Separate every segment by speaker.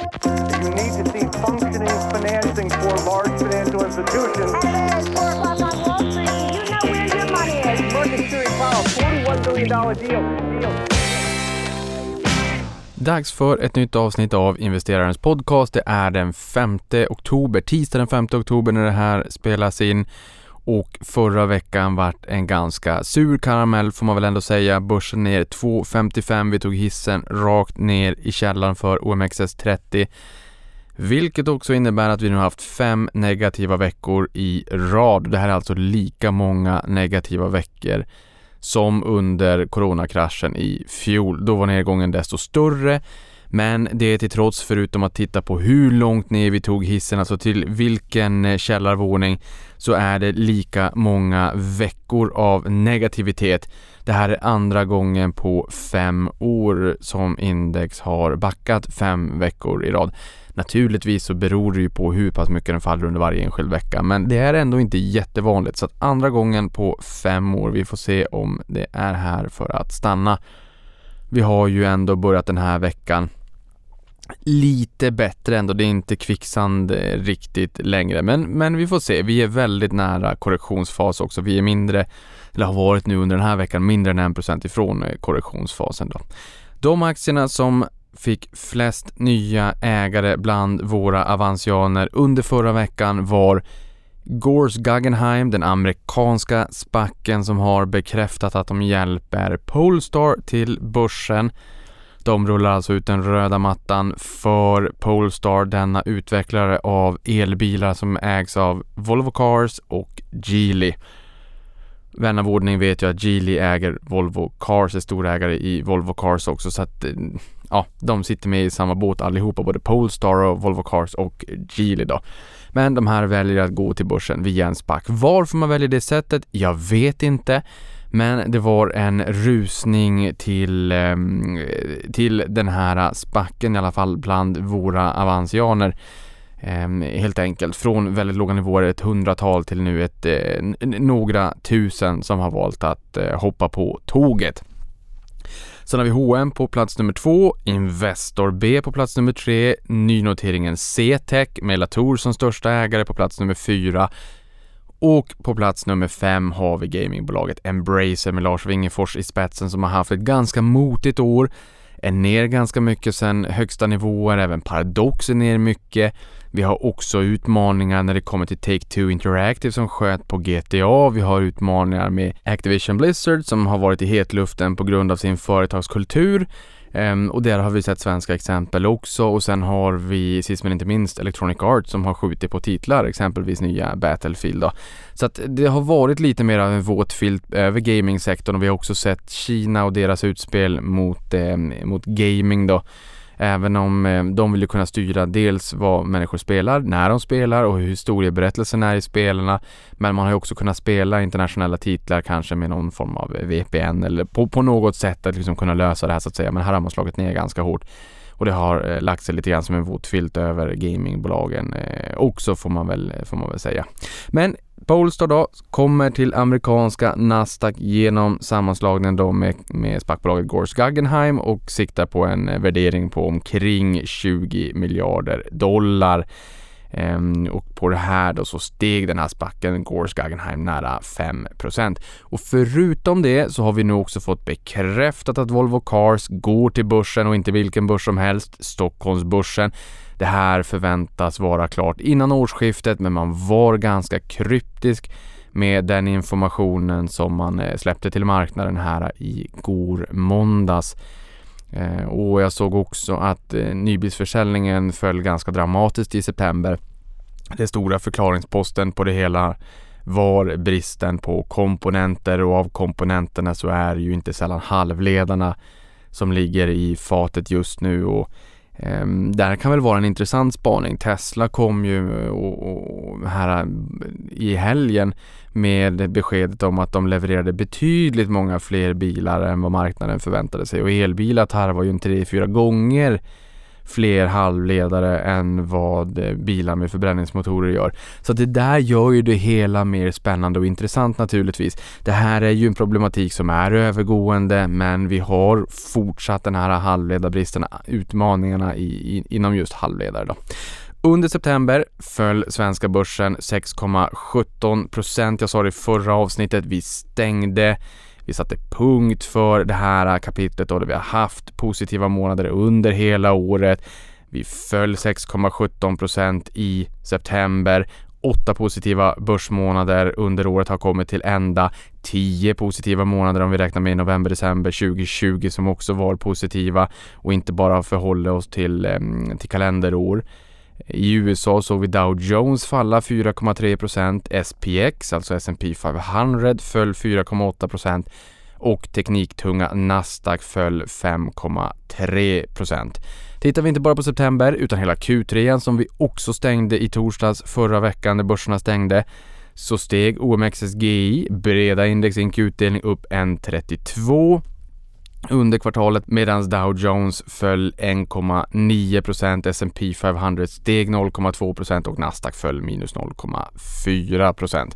Speaker 1: You need to see functioning financing for large financial institutions.
Speaker 2: Hello, it's 4 o'clock on Wall Street. You know where your money is.
Speaker 1: Market Security Powell, $41 billion deal. deal.
Speaker 3: Dags för ett nytt avsnitt av Investerarens podcast. Det är den 5 oktober, tisdag den 5 oktober när det här spelas in. Och förra veckan vart en ganska sur karamell får man väl ändå säga. Börsen ner 2,55. Vi tog hissen rakt ner i källaren för OMXS30. Vilket också innebär att vi nu haft fem negativa veckor i rad. Det här är alltså lika många negativa veckor som under coronakraschen i fjol. Då var nedgången desto större. Men det till trots, förutom att titta på hur långt ner vi tog hissen, alltså till vilken eh, källarvåning, så är det lika många veckor av negativitet. Det här är andra gången på fem år som index har backat fem veckor i rad. Naturligtvis så beror det ju på hur pass mycket den faller under varje enskild vecka, men det är ändå inte jättevanligt. Så att andra gången på fem år, vi får se om det är här för att stanna. Vi har ju ändå börjat den här veckan lite bättre ändå. Det är inte kvicksand eh, riktigt längre, men, men vi får se. Vi är väldigt nära korrektionsfas också. Vi är mindre, eller har varit nu under den här veckan, mindre än 1% ifrån eh, korrektionsfasen då. De aktierna som fick flest nya ägare bland våra avansianer under förra veckan var Gores Guggenheim, den amerikanska spacken som har bekräftat att de hjälper Polestar till börsen. De rullar alltså ut den röda mattan för Polestar, denna utvecklare av elbilar som ägs av Volvo Cars och Geely. Vän av ordning vet ju att Geely äger Volvo Cars, är storägare i Volvo Cars också så att eh, ja, de sitter med i samma båt allihopa, både Polestar och Volvo Cars och Geely då. Men de här väljer att gå till börsen via en SPAC. Varför man väljer det sättet? Jag vet inte. Men det var en rusning till, ehm, till den här spacken i alla fall bland våra avansianer. Ehm, helt enkelt från väldigt låga nivåer, ett hundratal till nu ett, eh, några tusen som har valt att eh, hoppa på tåget. Sen har vi H&M på plats nummer två, Investor B på plats nummer tre, nynoteringen C-Tech med Latour som största ägare på plats nummer fyra och på plats nummer fem har vi gamingbolaget Embracer med Lars Wingefors i spetsen som har haft ett ganska motigt år. Är ner ganska mycket sen högsta nivåer, även Paradox är ner mycket. Vi har också utmaningar när det kommer till Take-Two Interactive som sköt på GTA. Vi har utmaningar med Activision Blizzard som har varit i hetluften på grund av sin företagskultur. Um, och där har vi sett svenska exempel också och sen har vi sist men inte minst Electronic Arts som har skjutit på titlar, exempelvis nya Battlefield då. Så att det har varit lite mer av en våt filt över gamingsektorn och vi har också sett Kina och deras utspel mot, eh, mot gaming då. Även om eh, de vill ju kunna styra dels vad människor spelar, när de spelar och hur historieberättelsen är i spelarna. Men man har ju också kunnat spela internationella titlar kanske med någon form av VPN eller på, på något sätt att liksom kunna lösa det här så att säga. Men här har man slagit ner ganska hårt. Och det har eh, lagt sig lite grann som en våt filt över gamingbolagen eh, också får man, väl, får man väl säga. Men Polestar då kommer till amerikanska Nasdaq genom sammanslagningen då med, med SPAC-bolaget Gors Guggenheim och siktar på en eh, värdering på omkring 20 miljarder dollar. Ehm, och på det här då så steg den här spacken Gores Guggenheim nära 5 Och förutom det så har vi nu också fått bekräftat att Volvo Cars går till börsen och inte vilken börs som helst, Stockholmsbörsen. Det här förväntas vara klart innan årsskiftet men man var ganska kryptisk med den informationen som man eh, släppte till marknaden här i går måndags. Ehm, och jag såg också att eh, nybilsförsäljningen föll ganska dramatiskt i september. Den stora förklaringsposten på det hela var bristen på komponenter och av komponenterna så är ju inte sällan halvledarna som ligger i fatet just nu och eh, där kan väl vara en intressant spaning. Tesla kom ju eh, och, och här eh, i helgen med beskedet om att de levererade betydligt många fler bilar än vad marknaden förväntade sig och elbilar tarvar ju en 3-4 gånger fler halvledare än vad eh, bilar med förbränningsmotorer gör. Så det där gör ju det hela mer spännande och intressant naturligtvis. Det här är ju en problematik som är övergående men vi har fortsatt den här halvledarbristen, utmaningarna i, i, inom just halvledare då. Under september föll svenska börsen 6,17 procent. Jag sa det i förra avsnittet. Vi stängde vi satte punkt för det här kapitlet och vi har haft positiva månader under hela året. Vi föll 6,17 procent i september. Åtta positiva börsmånader under året har kommit till ända. Tio positiva månader om vi räknar med november, december 2020 som också var positiva och inte bara förhåller oss till, ehm, till kalenderår. I USA såg vi Dow Jones falla 4,3% SPX, alltså S&P 500, föll 4,8% och tekniktunga Nasdaq föll 5,3% Tittar vi inte bara på september utan hela Q3 som vi också stängde i torsdags förra veckan när börserna stängde så steg OMXSGI, breda index i en utdelning upp 1,32 under kvartalet medan Dow Jones föll 1,9% S&P 500 steg 0,2% och Nasdaq föll minus 0,4%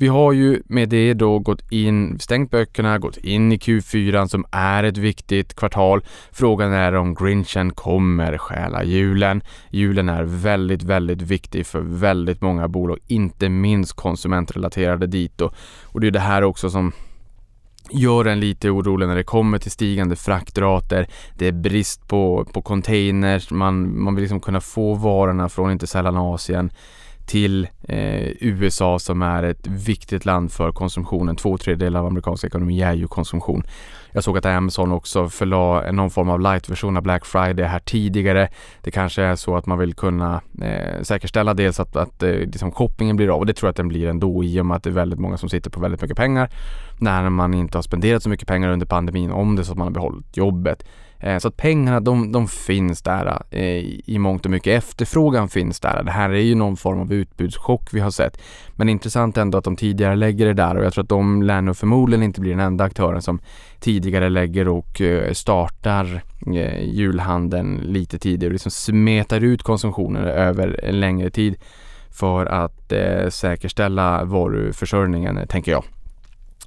Speaker 3: vi har ju med det då gått in, stängt böckerna, gått in i Q4 som är ett viktigt kvartal. Frågan är om Grinchen kommer stjäla julen. Julen är väldigt, väldigt viktig för väldigt många bolag, inte minst konsumentrelaterade dit då och det är det här också som gör en lite orolig när det kommer till stigande fraktrater. Det är brist på, på containers, man, man vill liksom kunna få varorna från inte sällan Asien till eh, USA som är ett viktigt land för konsumtionen. Två tredjedelar av amerikansk ekonomi är ju konsumtion. Jag såg att Amazon också förlade någon form av light-version av Black Friday här tidigare. Det kanske är så att man vill kunna eh, säkerställa dels att, att eh, liksom shoppingen blir av och det tror jag att den blir ändå i och med att det är väldigt många som sitter på väldigt mycket pengar när man inte har spenderat så mycket pengar under pandemin om det så att man har behållit jobbet. Eh, så att pengarna de, de finns där eh, i mångt och mycket. Efterfrågan finns där. Det här är ju någon form av utbudschock vi har sett. Men intressant ändå att de tidigare lägger det där och jag tror att de lär nog förmodligen inte bli den enda aktören som tidigare lägger och eh, startar julhandeln lite tidigare och liksom smetar ut konsumtionen över en längre tid för att säkerställa varuförsörjningen tänker jag.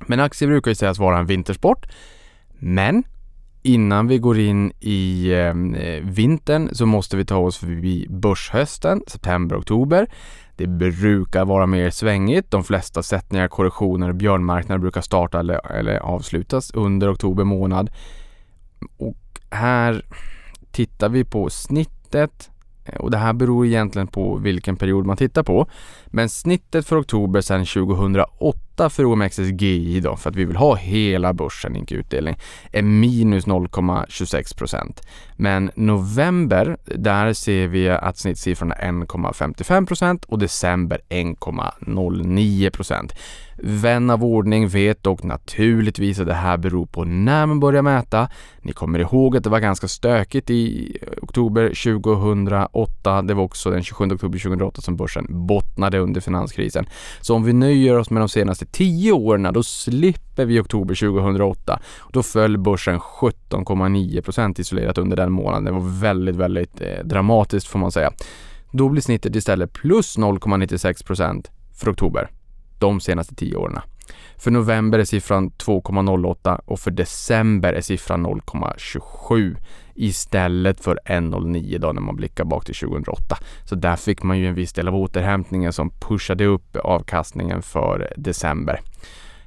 Speaker 3: Men aktier brukar ju sägas vara en vintersport. Men innan vi går in i ehm, eh, vintern så måste vi ta oss förbi börshösten, september, oktober. Det brukar vara mer svängigt. De flesta sättningar, korrektioner och björnmarknader brukar starta eller, eller avslutas under oktober månad. Och här tittar vi på snittet och det här beror egentligen på vilken period man tittar på. Men snittet för oktober sedan 2008 för OMXSGI då, för att vi vill ha hela börsen, inte utdelning, är minus 0,26 procent. Men november, där ser vi att snittsiffran är 1,55 procent och december 1,09 procent. Vän av ordning vet dock naturligtvis att det här beror på när man börjar mäta. Ni kommer ihåg att det var ganska stökigt i oktober 2008. Det var också den 27 oktober 2008 som börsen bottnade under finanskrisen. Så om vi nöjer oss med de senaste 10 åren, då slipper vi oktober 2008. Då föll börsen 17,9% isolerat under den månaden. Det var väldigt, väldigt eh, dramatiskt får man säga. Då blir snittet istället plus 0,96% för oktober de senaste tio åren. För november är siffran 2,08 och för december är siffran 0,27 istället för 1,09 då när man blickar bak till 2008. Så där fick man ju en viss del av återhämtningen som pushade upp avkastningen för december.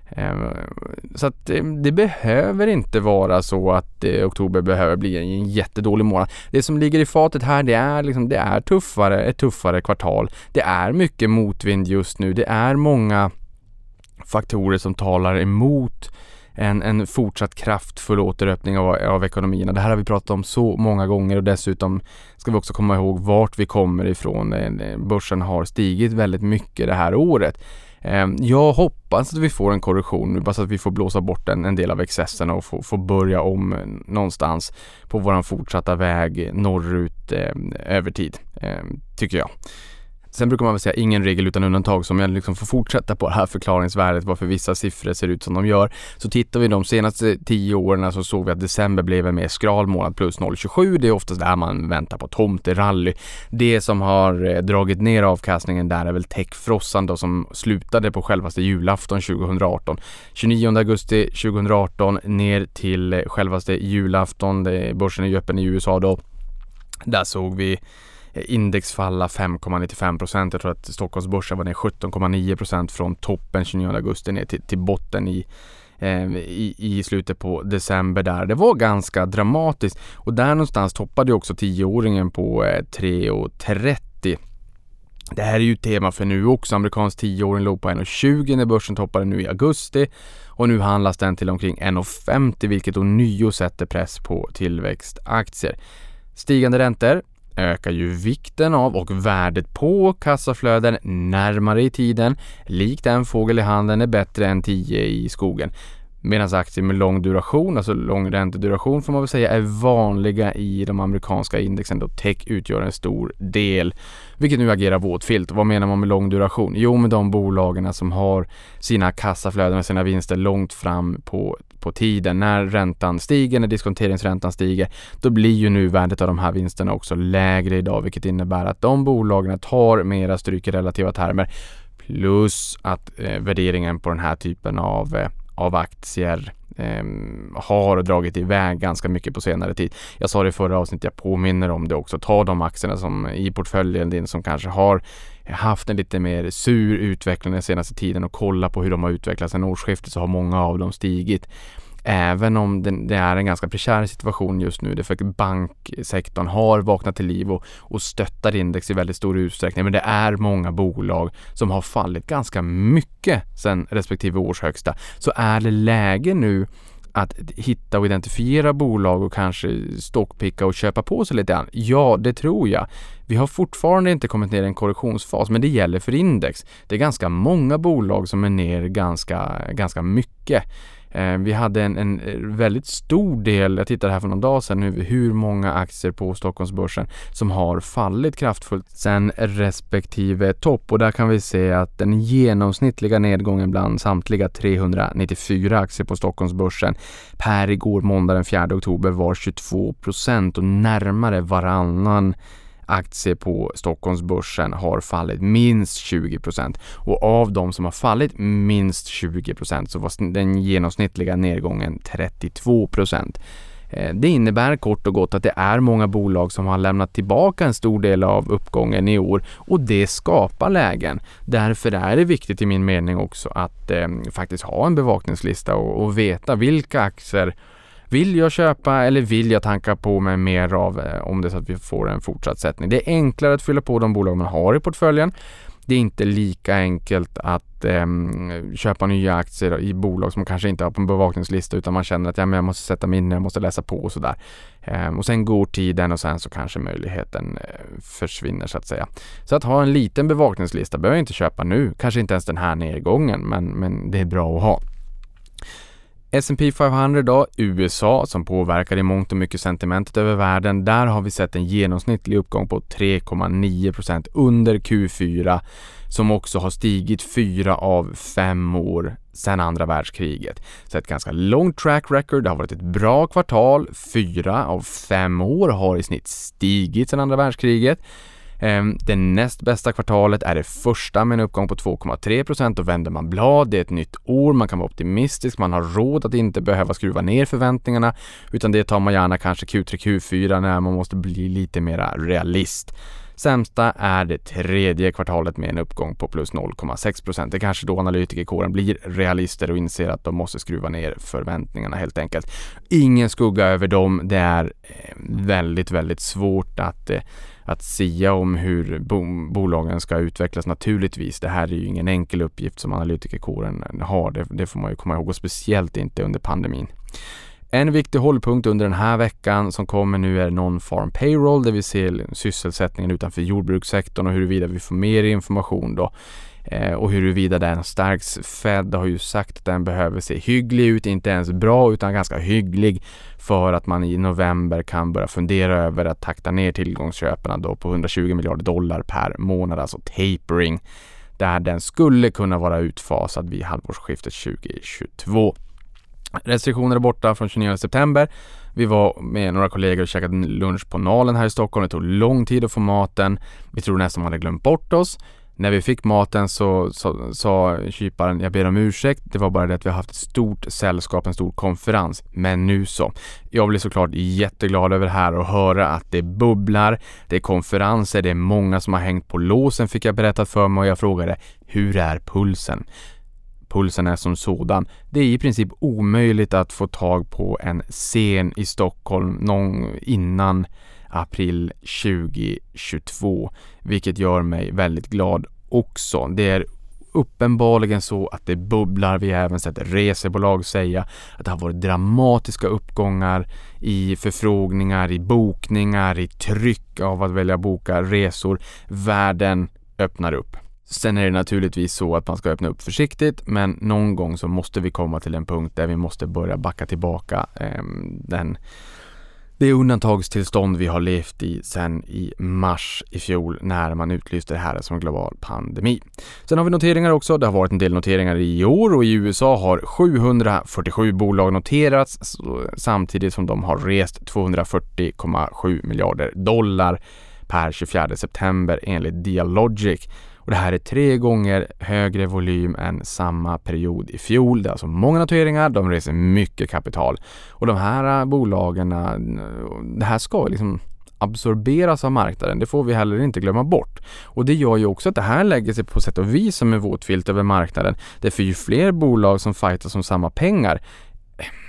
Speaker 3: Ehm, så att eh, det behöver inte vara så att eh, oktober behöver bli en jättedålig månad. Det som ligger i fatet här det är, liksom, det är tuffare, ett tuffare kvartal. Det är mycket motvind just nu. Det är många faktorer som talar emot en, en fortsatt kraftfull återöppning av, av ekonomierna. Det här har vi pratat om så många gånger och dessutom ska vi också komma ihåg vart vi kommer ifrån. Eh, börsen har stigit väldigt mycket det här året. Ehm, jag hoppas att vi får en korrektion nu, bara så att vi får blåsa bort en, en del av excesserna och få, få börja om någonstans på våran fortsatta väg norrut eh, över tid, eh, tycker jag. Sen brukar man väl säga ingen regel utan undantag, så om jag liksom får fortsätta på det här förklaringsvärdet varför vissa siffror ser ut som de gör. Så tittar vi de senaste tio åren så såg vi att december blev en mer skral månad plus 0,27. Det är oftast där man väntar på tomterally. Det som har eh, dragit ner avkastningen där är väl Techfrossan då som slutade på självaste julafton 2018. 29 augusti 2018 ner till självaste julafton. Börsen är ju öppen i USA då. Där såg vi index falla 5,95 procent. Jag tror att Stockholmsbörsen var ner 17,9 procent från toppen 29 augusti ner till, till botten i, eh, i, i, slutet på december där. Det var ganska dramatiskt och där någonstans toppade också tioåringen på eh, 3,30. Det här är ju tema för nu också. Amerikansk tioåring låg på 1,20 när börsen toppade nu i augusti och nu handlas den till omkring 1,50 vilket ånyo sätter press på tillväxtaktier. Stigande räntor ökar ju vikten av och värdet på kassaflöden närmare i tiden. Likt en fågel i handen är bättre än tio i skogen. Medan aktier med lång duration, alltså lång ränteduration får man väl säga, är vanliga i de amerikanska indexen då tech utgör en stor del. Vilket nu agerar våtfilt. Vad menar man med lång duration? Jo, med de bolagen som har sina kassaflöden och sina vinster långt fram på, på tiden. När räntan stiger, när diskonteringsräntan stiger, då blir ju nuvärdet av de här vinsterna också lägre idag, vilket innebär att de bolagen tar mera stryk i relativa termer. Plus att eh, värderingen på den här typen av eh, av aktier eh, har dragit iväg ganska mycket på senare tid. Jag sa det i förra avsnittet, jag påminner om det också. Ta de aktierna som i portföljen din som kanske har haft en lite mer sur utveckling den senaste tiden och kolla på hur de har utvecklats sedan årsskiftet så har många av dem stigit. Även om det, är en ganska prekär situation just nu, för banksektorn har vaknat till liv och, och stöttar index i väldigt stor utsträckning. Men det är många bolag som har fallit ganska mycket sedan respektive årshögsta. Så är det läge nu att hitta och identifiera bolag och kanske stockpicka och köpa på sig lite grann? Ja, det tror jag. Vi har fortfarande inte kommit ner i en korrektionsfas, men det gäller för index. Det är ganska många bolag som är ner ganska, ganska mycket. Eh, vi hade en, en, eh, väldigt stor del, jag tittade här för någon dag sedan nu, hur många aktier på Stockholmsbörsen som har fallit kraftfullt sen respektive topp. Och där kan vi se att den genomsnittliga nedgången bland samtliga 394 aktier på Stockholmsbörsen per igår måndag den 4 oktober var 22 procent och närmare varannan aktier på Stockholmsbörsen har fallit minst 20% och av de som har fallit minst 20% så var den genomsnittliga nedgången 32%. Eh, det innebär kort och gott att det är många bolag som har lämnat tillbaka en stor del av uppgången i år och det skapar lägen. Därför är det viktigt i min mening också att eh, faktiskt ha en bevakningslista och, och veta vilka aktier vill jag köpa eller vill jag tanka på mig mer av eh, om det är så att vi får en fortsatt sättning? Det är enklare att fylla på de bolag man har i portföljen. Det är inte lika enkelt att eh, köpa nya aktier i bolag som man kanske inte har på en bevakningslista utan man känner att ja, men jag måste sätta mig in, jag måste läsa på och sådär. Eh, och sen går tiden och sen så kanske möjligheten eh, försvinner så att säga. Så att ha en liten bevakningslista behöver jag inte köpa nu, kanske inte ens den här nedgången men, men det är bra att ha. S&P 500 då, USA som påverkar i mångt och mycket sentimentet över världen. Där har vi sett en genomsnittlig uppgång på 3,9% under Q4 som också har stigit fyra av fem år sedan andra världskriget. Så ett ganska långt track record. Det har varit ett bra kvartal. Fyra av fem år har i snitt stigit sedan andra världskriget. Ehm, det näst bästa kvartalet är det första med en uppgång på 2,3% Då vänder man blad, det är ett nytt år, man kan vara optimistisk, man har råd att inte behöva skruva ner förväntningarna utan det tar man gärna kanske Q3, Q4 när man måste bli lite mera realist. Sämsta är det tredje kvartalet med en uppgång på plus 0,6% Det är kanske då analytikerkåren blir realister och inser att de måste skruva ner förväntningarna helt enkelt. Ingen skugga över dem. Det är ehm, väldigt, väldigt svårt att eh, att sia om hur bo bolagen ska utvecklas naturligtvis. Det här är ju ingen enkel uppgift som analytikerkåren har. Det, det får man ju komma ihåg och speciellt inte under pandemin. En viktig hållpunkt under den här veckan som kommer nu är Non-Farm Payroll där vi ser sysselsättningen utanför jordbrukssektorn och huruvida vi får mer information då Eh, och huruvida den stärks. Fed har ju sagt att den behöver se hygglig ut, inte ens bra utan ganska hygglig för att man i november kan börja fundera över att takta ner tillgångsköpen då på 120 miljarder dollar per månad, alltså tapering, där den skulle kunna vara utfasad vid halvårsskiftet 2022. Restriktioner är borta från 29 september. Vi var med några kollegor och käkade lunch på Nalen här i Stockholm. Det tog lång tid att få maten. Vi tror nästan man hade glömt bort oss. När vi fick maten så sa kyparen, jag ber om ursäkt, det var bara det att vi har haft ett stort sällskap, en stor konferens. Men nu så. Jag blir såklart jätteglad över det här och höra att det bubblar, det är konferenser, det är många som har hängt på låsen fick jag berättat för mig och jag frågade, hur är pulsen? pulsen är som sådan. Det är i princip omöjligt att få tag på en scen i Stockholm någon innan april 2022, vilket gör mig väldigt glad också. Det är uppenbarligen så att det bubblar. Vi har även sett resebolag säga att det har varit dramatiska uppgångar i förfrågningar, i bokningar, i tryck av att välja boka resor. Världen öppnar upp. Sen är det naturligtvis så att man ska öppna upp försiktigt, men någon gång så måste vi komma till en punkt där vi måste börja backa tillbaka eh, den det undantagstillstånd vi har levt i sedan i mars i fjol när man utlyste det här som global pandemi. Sen har vi noteringar också. Det har varit en del noteringar i år och i USA har 747 bolag noterats samtidigt som de har rest 240,7 miljarder dollar per 24 september enligt Dialogic. Och det här är tre gånger högre volym än samma period i fjol. Det är alltså många noteringar, de reser mycket kapital. Och de här äh, bolagen, äh, det här ska liksom absorberas av marknaden. Det får vi heller inte glömma bort. Och det gör ju också att det här lägger sig på sätt och vis som en våt filt över marknaden. Därför ju fler bolag som fightas om samma pengar,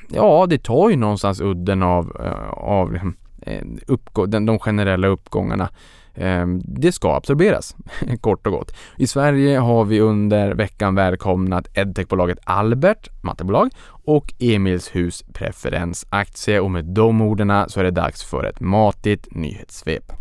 Speaker 3: ja, det tar ju någonstans udden av, äh, av uppgå, de generella uppgångarna. Ehm, det ska absorberas, kort och gott. I Sverige har vi under veckan välkomnat edtechbolaget Albert, mattebolag, och Emilshus preferensaktie och med de orden så är det dags för ett matigt nyhetssvep.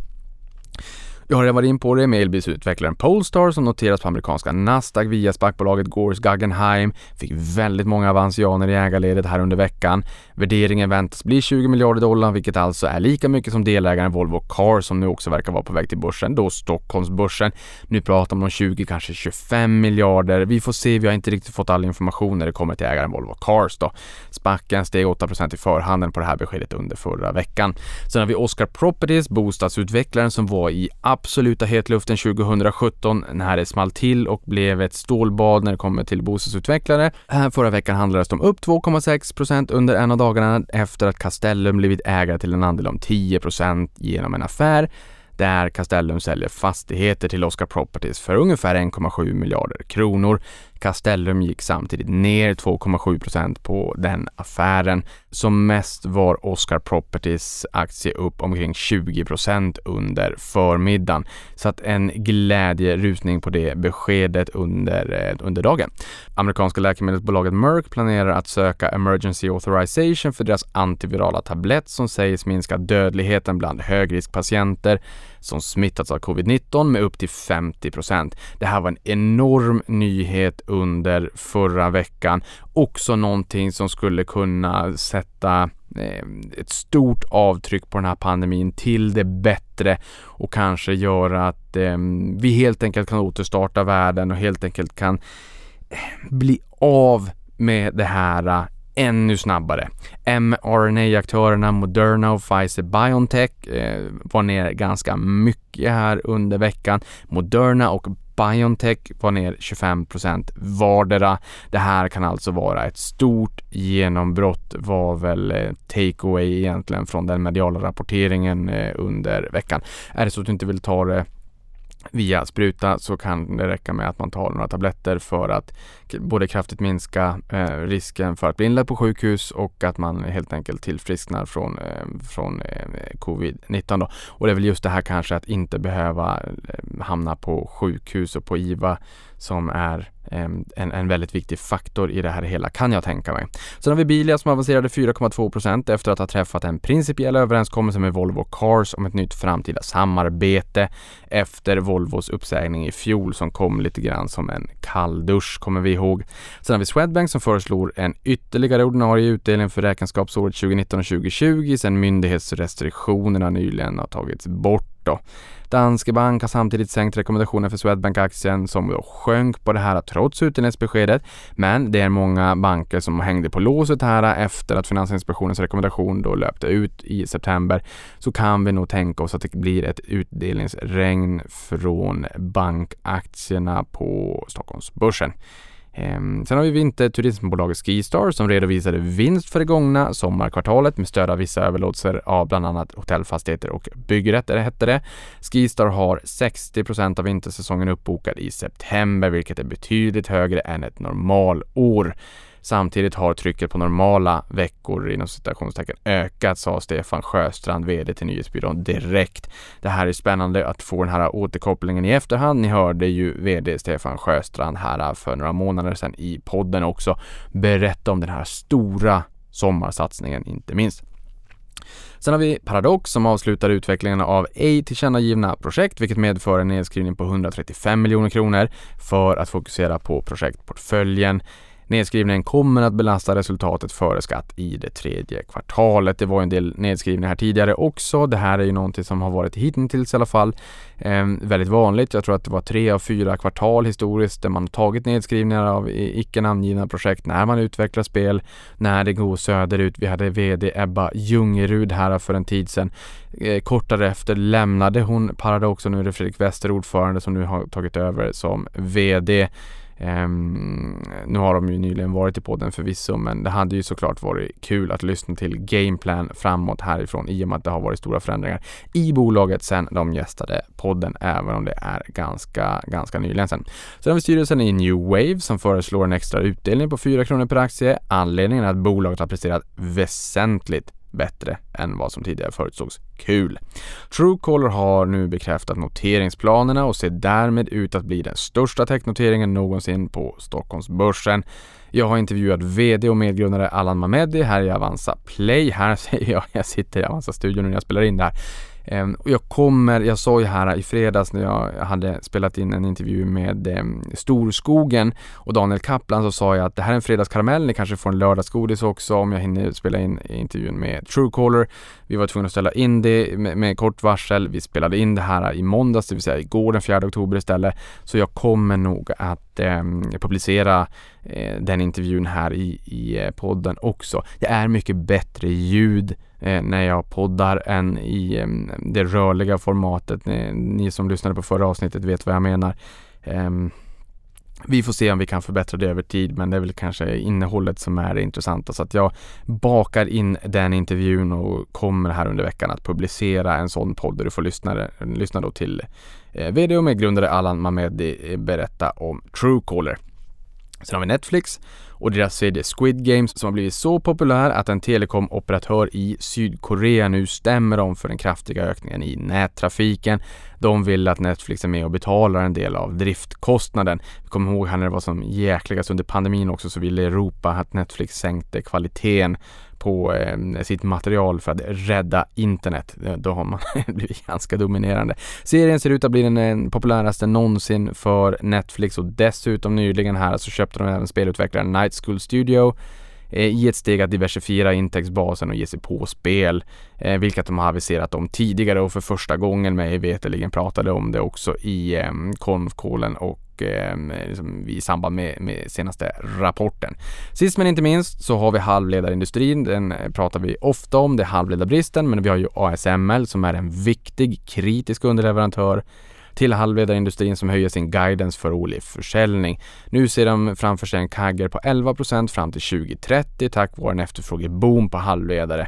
Speaker 3: Jag har redan varit in på det med elbilsutvecklaren Polestar som noteras på amerikanska Nasdaq via SPAC-bolaget Gores Guggenheim. Fick väldigt många avansianer i ägarledet här under veckan. Värderingen väntas bli 20 miljarder dollar, vilket alltså är lika mycket som delägaren Volvo Car som nu också verkar vara på väg till börsen, då Stockholmsbörsen. Nu pratar man om 20, kanske 25 miljarder. Vi får se, vi har inte riktigt fått all information när det kommer till ägaren Volvo Cars då. SPACen steg 8% i förhanden på det här beskedet under förra veckan. Sen har vi Oscar Properties, bostadsutvecklaren som var i absoluta hetluften 2017 när det small till och blev ett stålbad när det kommer till bostadsutvecklare. Här förra veckan handlades de upp 2,6% under en av dagarna efter att Castellum blivit ägare till en andel om 10% genom en affär där Castellum säljer fastigheter till Oscar Properties för ungefär 1,7 miljarder kronor. Castellum gick samtidigt ner 2,7% på den affären. Som mest var Oscar Properties aktie upp omkring 20% under förmiddagen. Så att en glädjerusning på det beskedet under, eh, under dagen. Amerikanska läkemedelsbolaget Merck planerar att söka Emergency Authorization för deras antivirala tablett som sägs minska dödligheten bland högriskpatienter som smittats av covid-19 med upp till 50% Det här var en enorm nyhet under förra veckan. Också någonting som skulle kunna sätta sätta eh, ett stort avtryck på den här pandemin till det bättre och kanske göra att eh, vi helt enkelt kan återstarta världen och helt enkelt kan eh, bli av med det här ännu snabbare. mRNA-aktörerna Moderna och Pfizer-Biontech eh, var ner ganska mycket här under veckan. Moderna och Biontech var ner 25% vardera. Det här kan alltså vara ett stort genombrott var väl eh, takeaway egentligen från den mediala rapporteringen eh, under veckan. Är det så att du inte vill ta det via spruta så kan det räcka med att man tar några tabletter för att både kraftigt minska eh, risken för att bli inlagd på sjukhus och att man helt enkelt tillfrisknar från, eh, från eh, covid-19 då. Och det är väl just det här kanske att inte behöva eh, hamna på sjukhus och på IVA som är en, en väldigt viktig faktor i det här hela kan jag tänka mig. Sen har vi Bilia som avancerade 4,2% efter att ha träffat en principiell överenskommelse med Volvo Cars om ett nytt framtida samarbete efter Volvos uppsägning i fjol som kom lite grann som en kalldusch kommer vi ihåg. Sen har vi Swedbank som föreslår en ytterligare ordinarie utdelning för räkenskapsåret 2019 och 2020 sedan myndighetsrestriktionerna nyligen har tagits bort då. Danske Bank har samtidigt sänkt rekommendationen för Swedbank-aktien som då sjönk på det här trots utdelningsbeskedet. Men det är många banker som hängde på låset här efter att Finansinspektionens rekommendation då löpte ut i september. Så kan vi nog tänka oss att det blir ett utdelningsregn från bankaktierna på Stockholmsbörsen. Ehm, sen har vi vinterturismbolaget Skistar som redovisade vinst för det gångna sommarkvartalet med stöd av vissa överlåtelser av bland annat hotellfastigheter och byggrätter hette det. Skistar har 60 procent av vintersäsongen uppbokad i september vilket är betydligt högre än ett normalår. Samtidigt har trycket på normala veckor inom citationstecken ökat, sa Stefan Sjöstrand, VD till nyhetsbyrån Direkt. Det här är spännande att få den här återkopplingen i efterhand. Ni hörde ju VD Stefan Sjöstrand här för några månader sedan i podden också berätta om den här stora sommarsatsningen inte minst. Sen har vi Paradox som avslutar utvecklingen av ej tillkännagivna projekt vilket medför en nedskrivning på 135 miljoner kronor för att fokusera på projektportföljen. Nedskrivningen kommer att belasta resultatet före skatt i det tredje kvartalet. Det var en del nedskrivningar här tidigare också. Det här är ju någonting som har varit hittills i alla fall eh, väldigt vanligt. Jag tror att det var tre av fyra kvartal historiskt där man tagit nedskrivningar av icke namngivna projekt när man utvecklar spel, när det går söderut. Vi hade VD Ebba Ljungerud här för en tid sedan. Eh, kort därefter lämnade hon Paradox och nu är det Fredrik Wester, ordförande, som nu har tagit över som VD. Um, nu har de ju nyligen varit i podden förvisso men det hade ju såklart varit kul att lyssna till gameplan framåt härifrån i och med att det har varit stora förändringar i bolaget sen de gästade podden även om det är ganska, ganska nyligen sen. Sen har vi styrelsen i New Wave som föreslår en extra utdelning på 4 kronor per aktie. Anledningen är att bolaget har presterat väsentligt bättre än vad som tidigare förutsågs. Kul! Truecaller har nu bekräftat noteringsplanerna och ser därmed ut att bli den största technoteringen någonsin på Stockholmsbörsen. Jag har intervjuat VD och medgrundare Allan Mamedi här i Avanza Play. Här säger jag, jag sitter i Avanza-studion när jag spelar in det här. Ehm, och jag kommer, jag sa ju här i fredags när jag hade spelat in en intervju med ehm, Storskogen och Daniel Kaplan så sa jag att det här är en fredagskaramell, ni kanske får en lördagsgodis också om jag hinner spela in intervjun med Truecaller. Vi var tvungna att ställa in det med, med kort varsel. Vi spelade in det här i måndags, det vill säga igår den 4 oktober istället. Så jag kommer nog att eh, publicera Eh, den intervjun här i, i eh, podden också. Det är mycket bättre ljud eh, när jag poddar än i eh, det rörliga formatet. Ni, ni, som lyssnade på förra avsnittet vet vad jag menar. Vi får se om vi kan förbättra det över tid men det är väl kanske innehållet som är det intressanta så att jag bakar in den intervjun och kommer här under veckan att publicera en sån podd där du får lyssna, lyssna då till eh, VD och medgrundare Allan Mamedi berätta om Truecaller. Sen har vi Netflix och deras serie Squid Games som har blivit så populär att en telekomoperatör i Sydkorea nu stämmer om för den kraftiga ökningen i nättrafiken. De vill att Netflix är med och betalar en del av driftkostnaden. Vi kommer ihåg här när det var som jäkligast under pandemin också så ville Europa att Netflix sänkte kvaliteten på eh, sitt material för att rädda internet. Då har man blivit ganska dominerande. Serien ser ut att bli den eh, populäraste någonsin för Netflix och dessutom nyligen här så köpte de även spelutvecklaren Night School Studio Eh, i ett steg att diversifiera intäktsbasen och ge sig på spel, eh, vilket de har aviserat om tidigare och för första gången mig veterligen pratade om det också i eh, konfkålen och ehm, liksom i samband med, med, senaste rapporten. Sist men inte minst så har vi halvledarindustrin. Den eh, pratar vi ofta om. Det är halvledarbristen, men vi har ju ASML som är en viktig kritisk underleverantör till halvledarindustrin som höjer sin guidance för årlig försäljning. Nu ser de framför sig en kagger på 11% fram till 2030 tack vare en efterfrågeboom på halvledare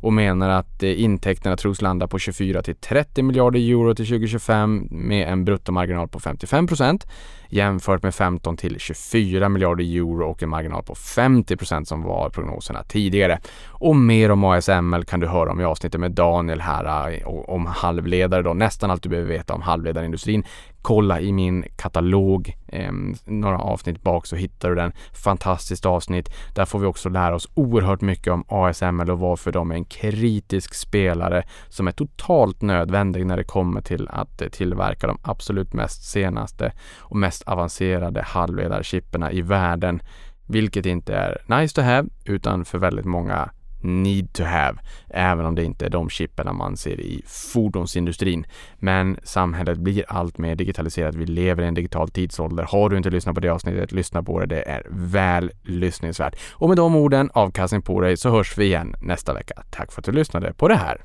Speaker 3: och menar att eh, intäkterna tros landa på 24 till 30 miljarder euro till 2025 med en bruttomarginal på 55 procent jämfört med 15 till 24 miljarder euro och en marginal på 50 procent som var prognoserna tidigare. Och mer om ASML kan du höra om i avsnittet med Daniel här eh, om halvledare då. Nästan allt du behöver veta om halvledarindustrin. Kolla i min katalog, eh, några avsnitt bak så hittar du den. Fantastiskt avsnitt. Där får vi också lära oss oerhört mycket om ASML och varför de är en kritisk spelare som är totalt nödvändig när det kommer till att eh, tillverka de absolut mest senaste och mest avancerade halvledarchipperna i världen. Vilket inte är nice to have utan för väldigt många need to have, även om det inte är de chippen man ser i fordonsindustrin. Men samhället blir allt mer digitaliserat. Vi lever i en digital tidsålder. Har du inte lyssnat på det avsnittet, lyssna på det. Det är väl lyssningsvärt. Och med de orden, avkastning på dig, så hörs vi igen nästa vecka. Tack för att du lyssnade på det här.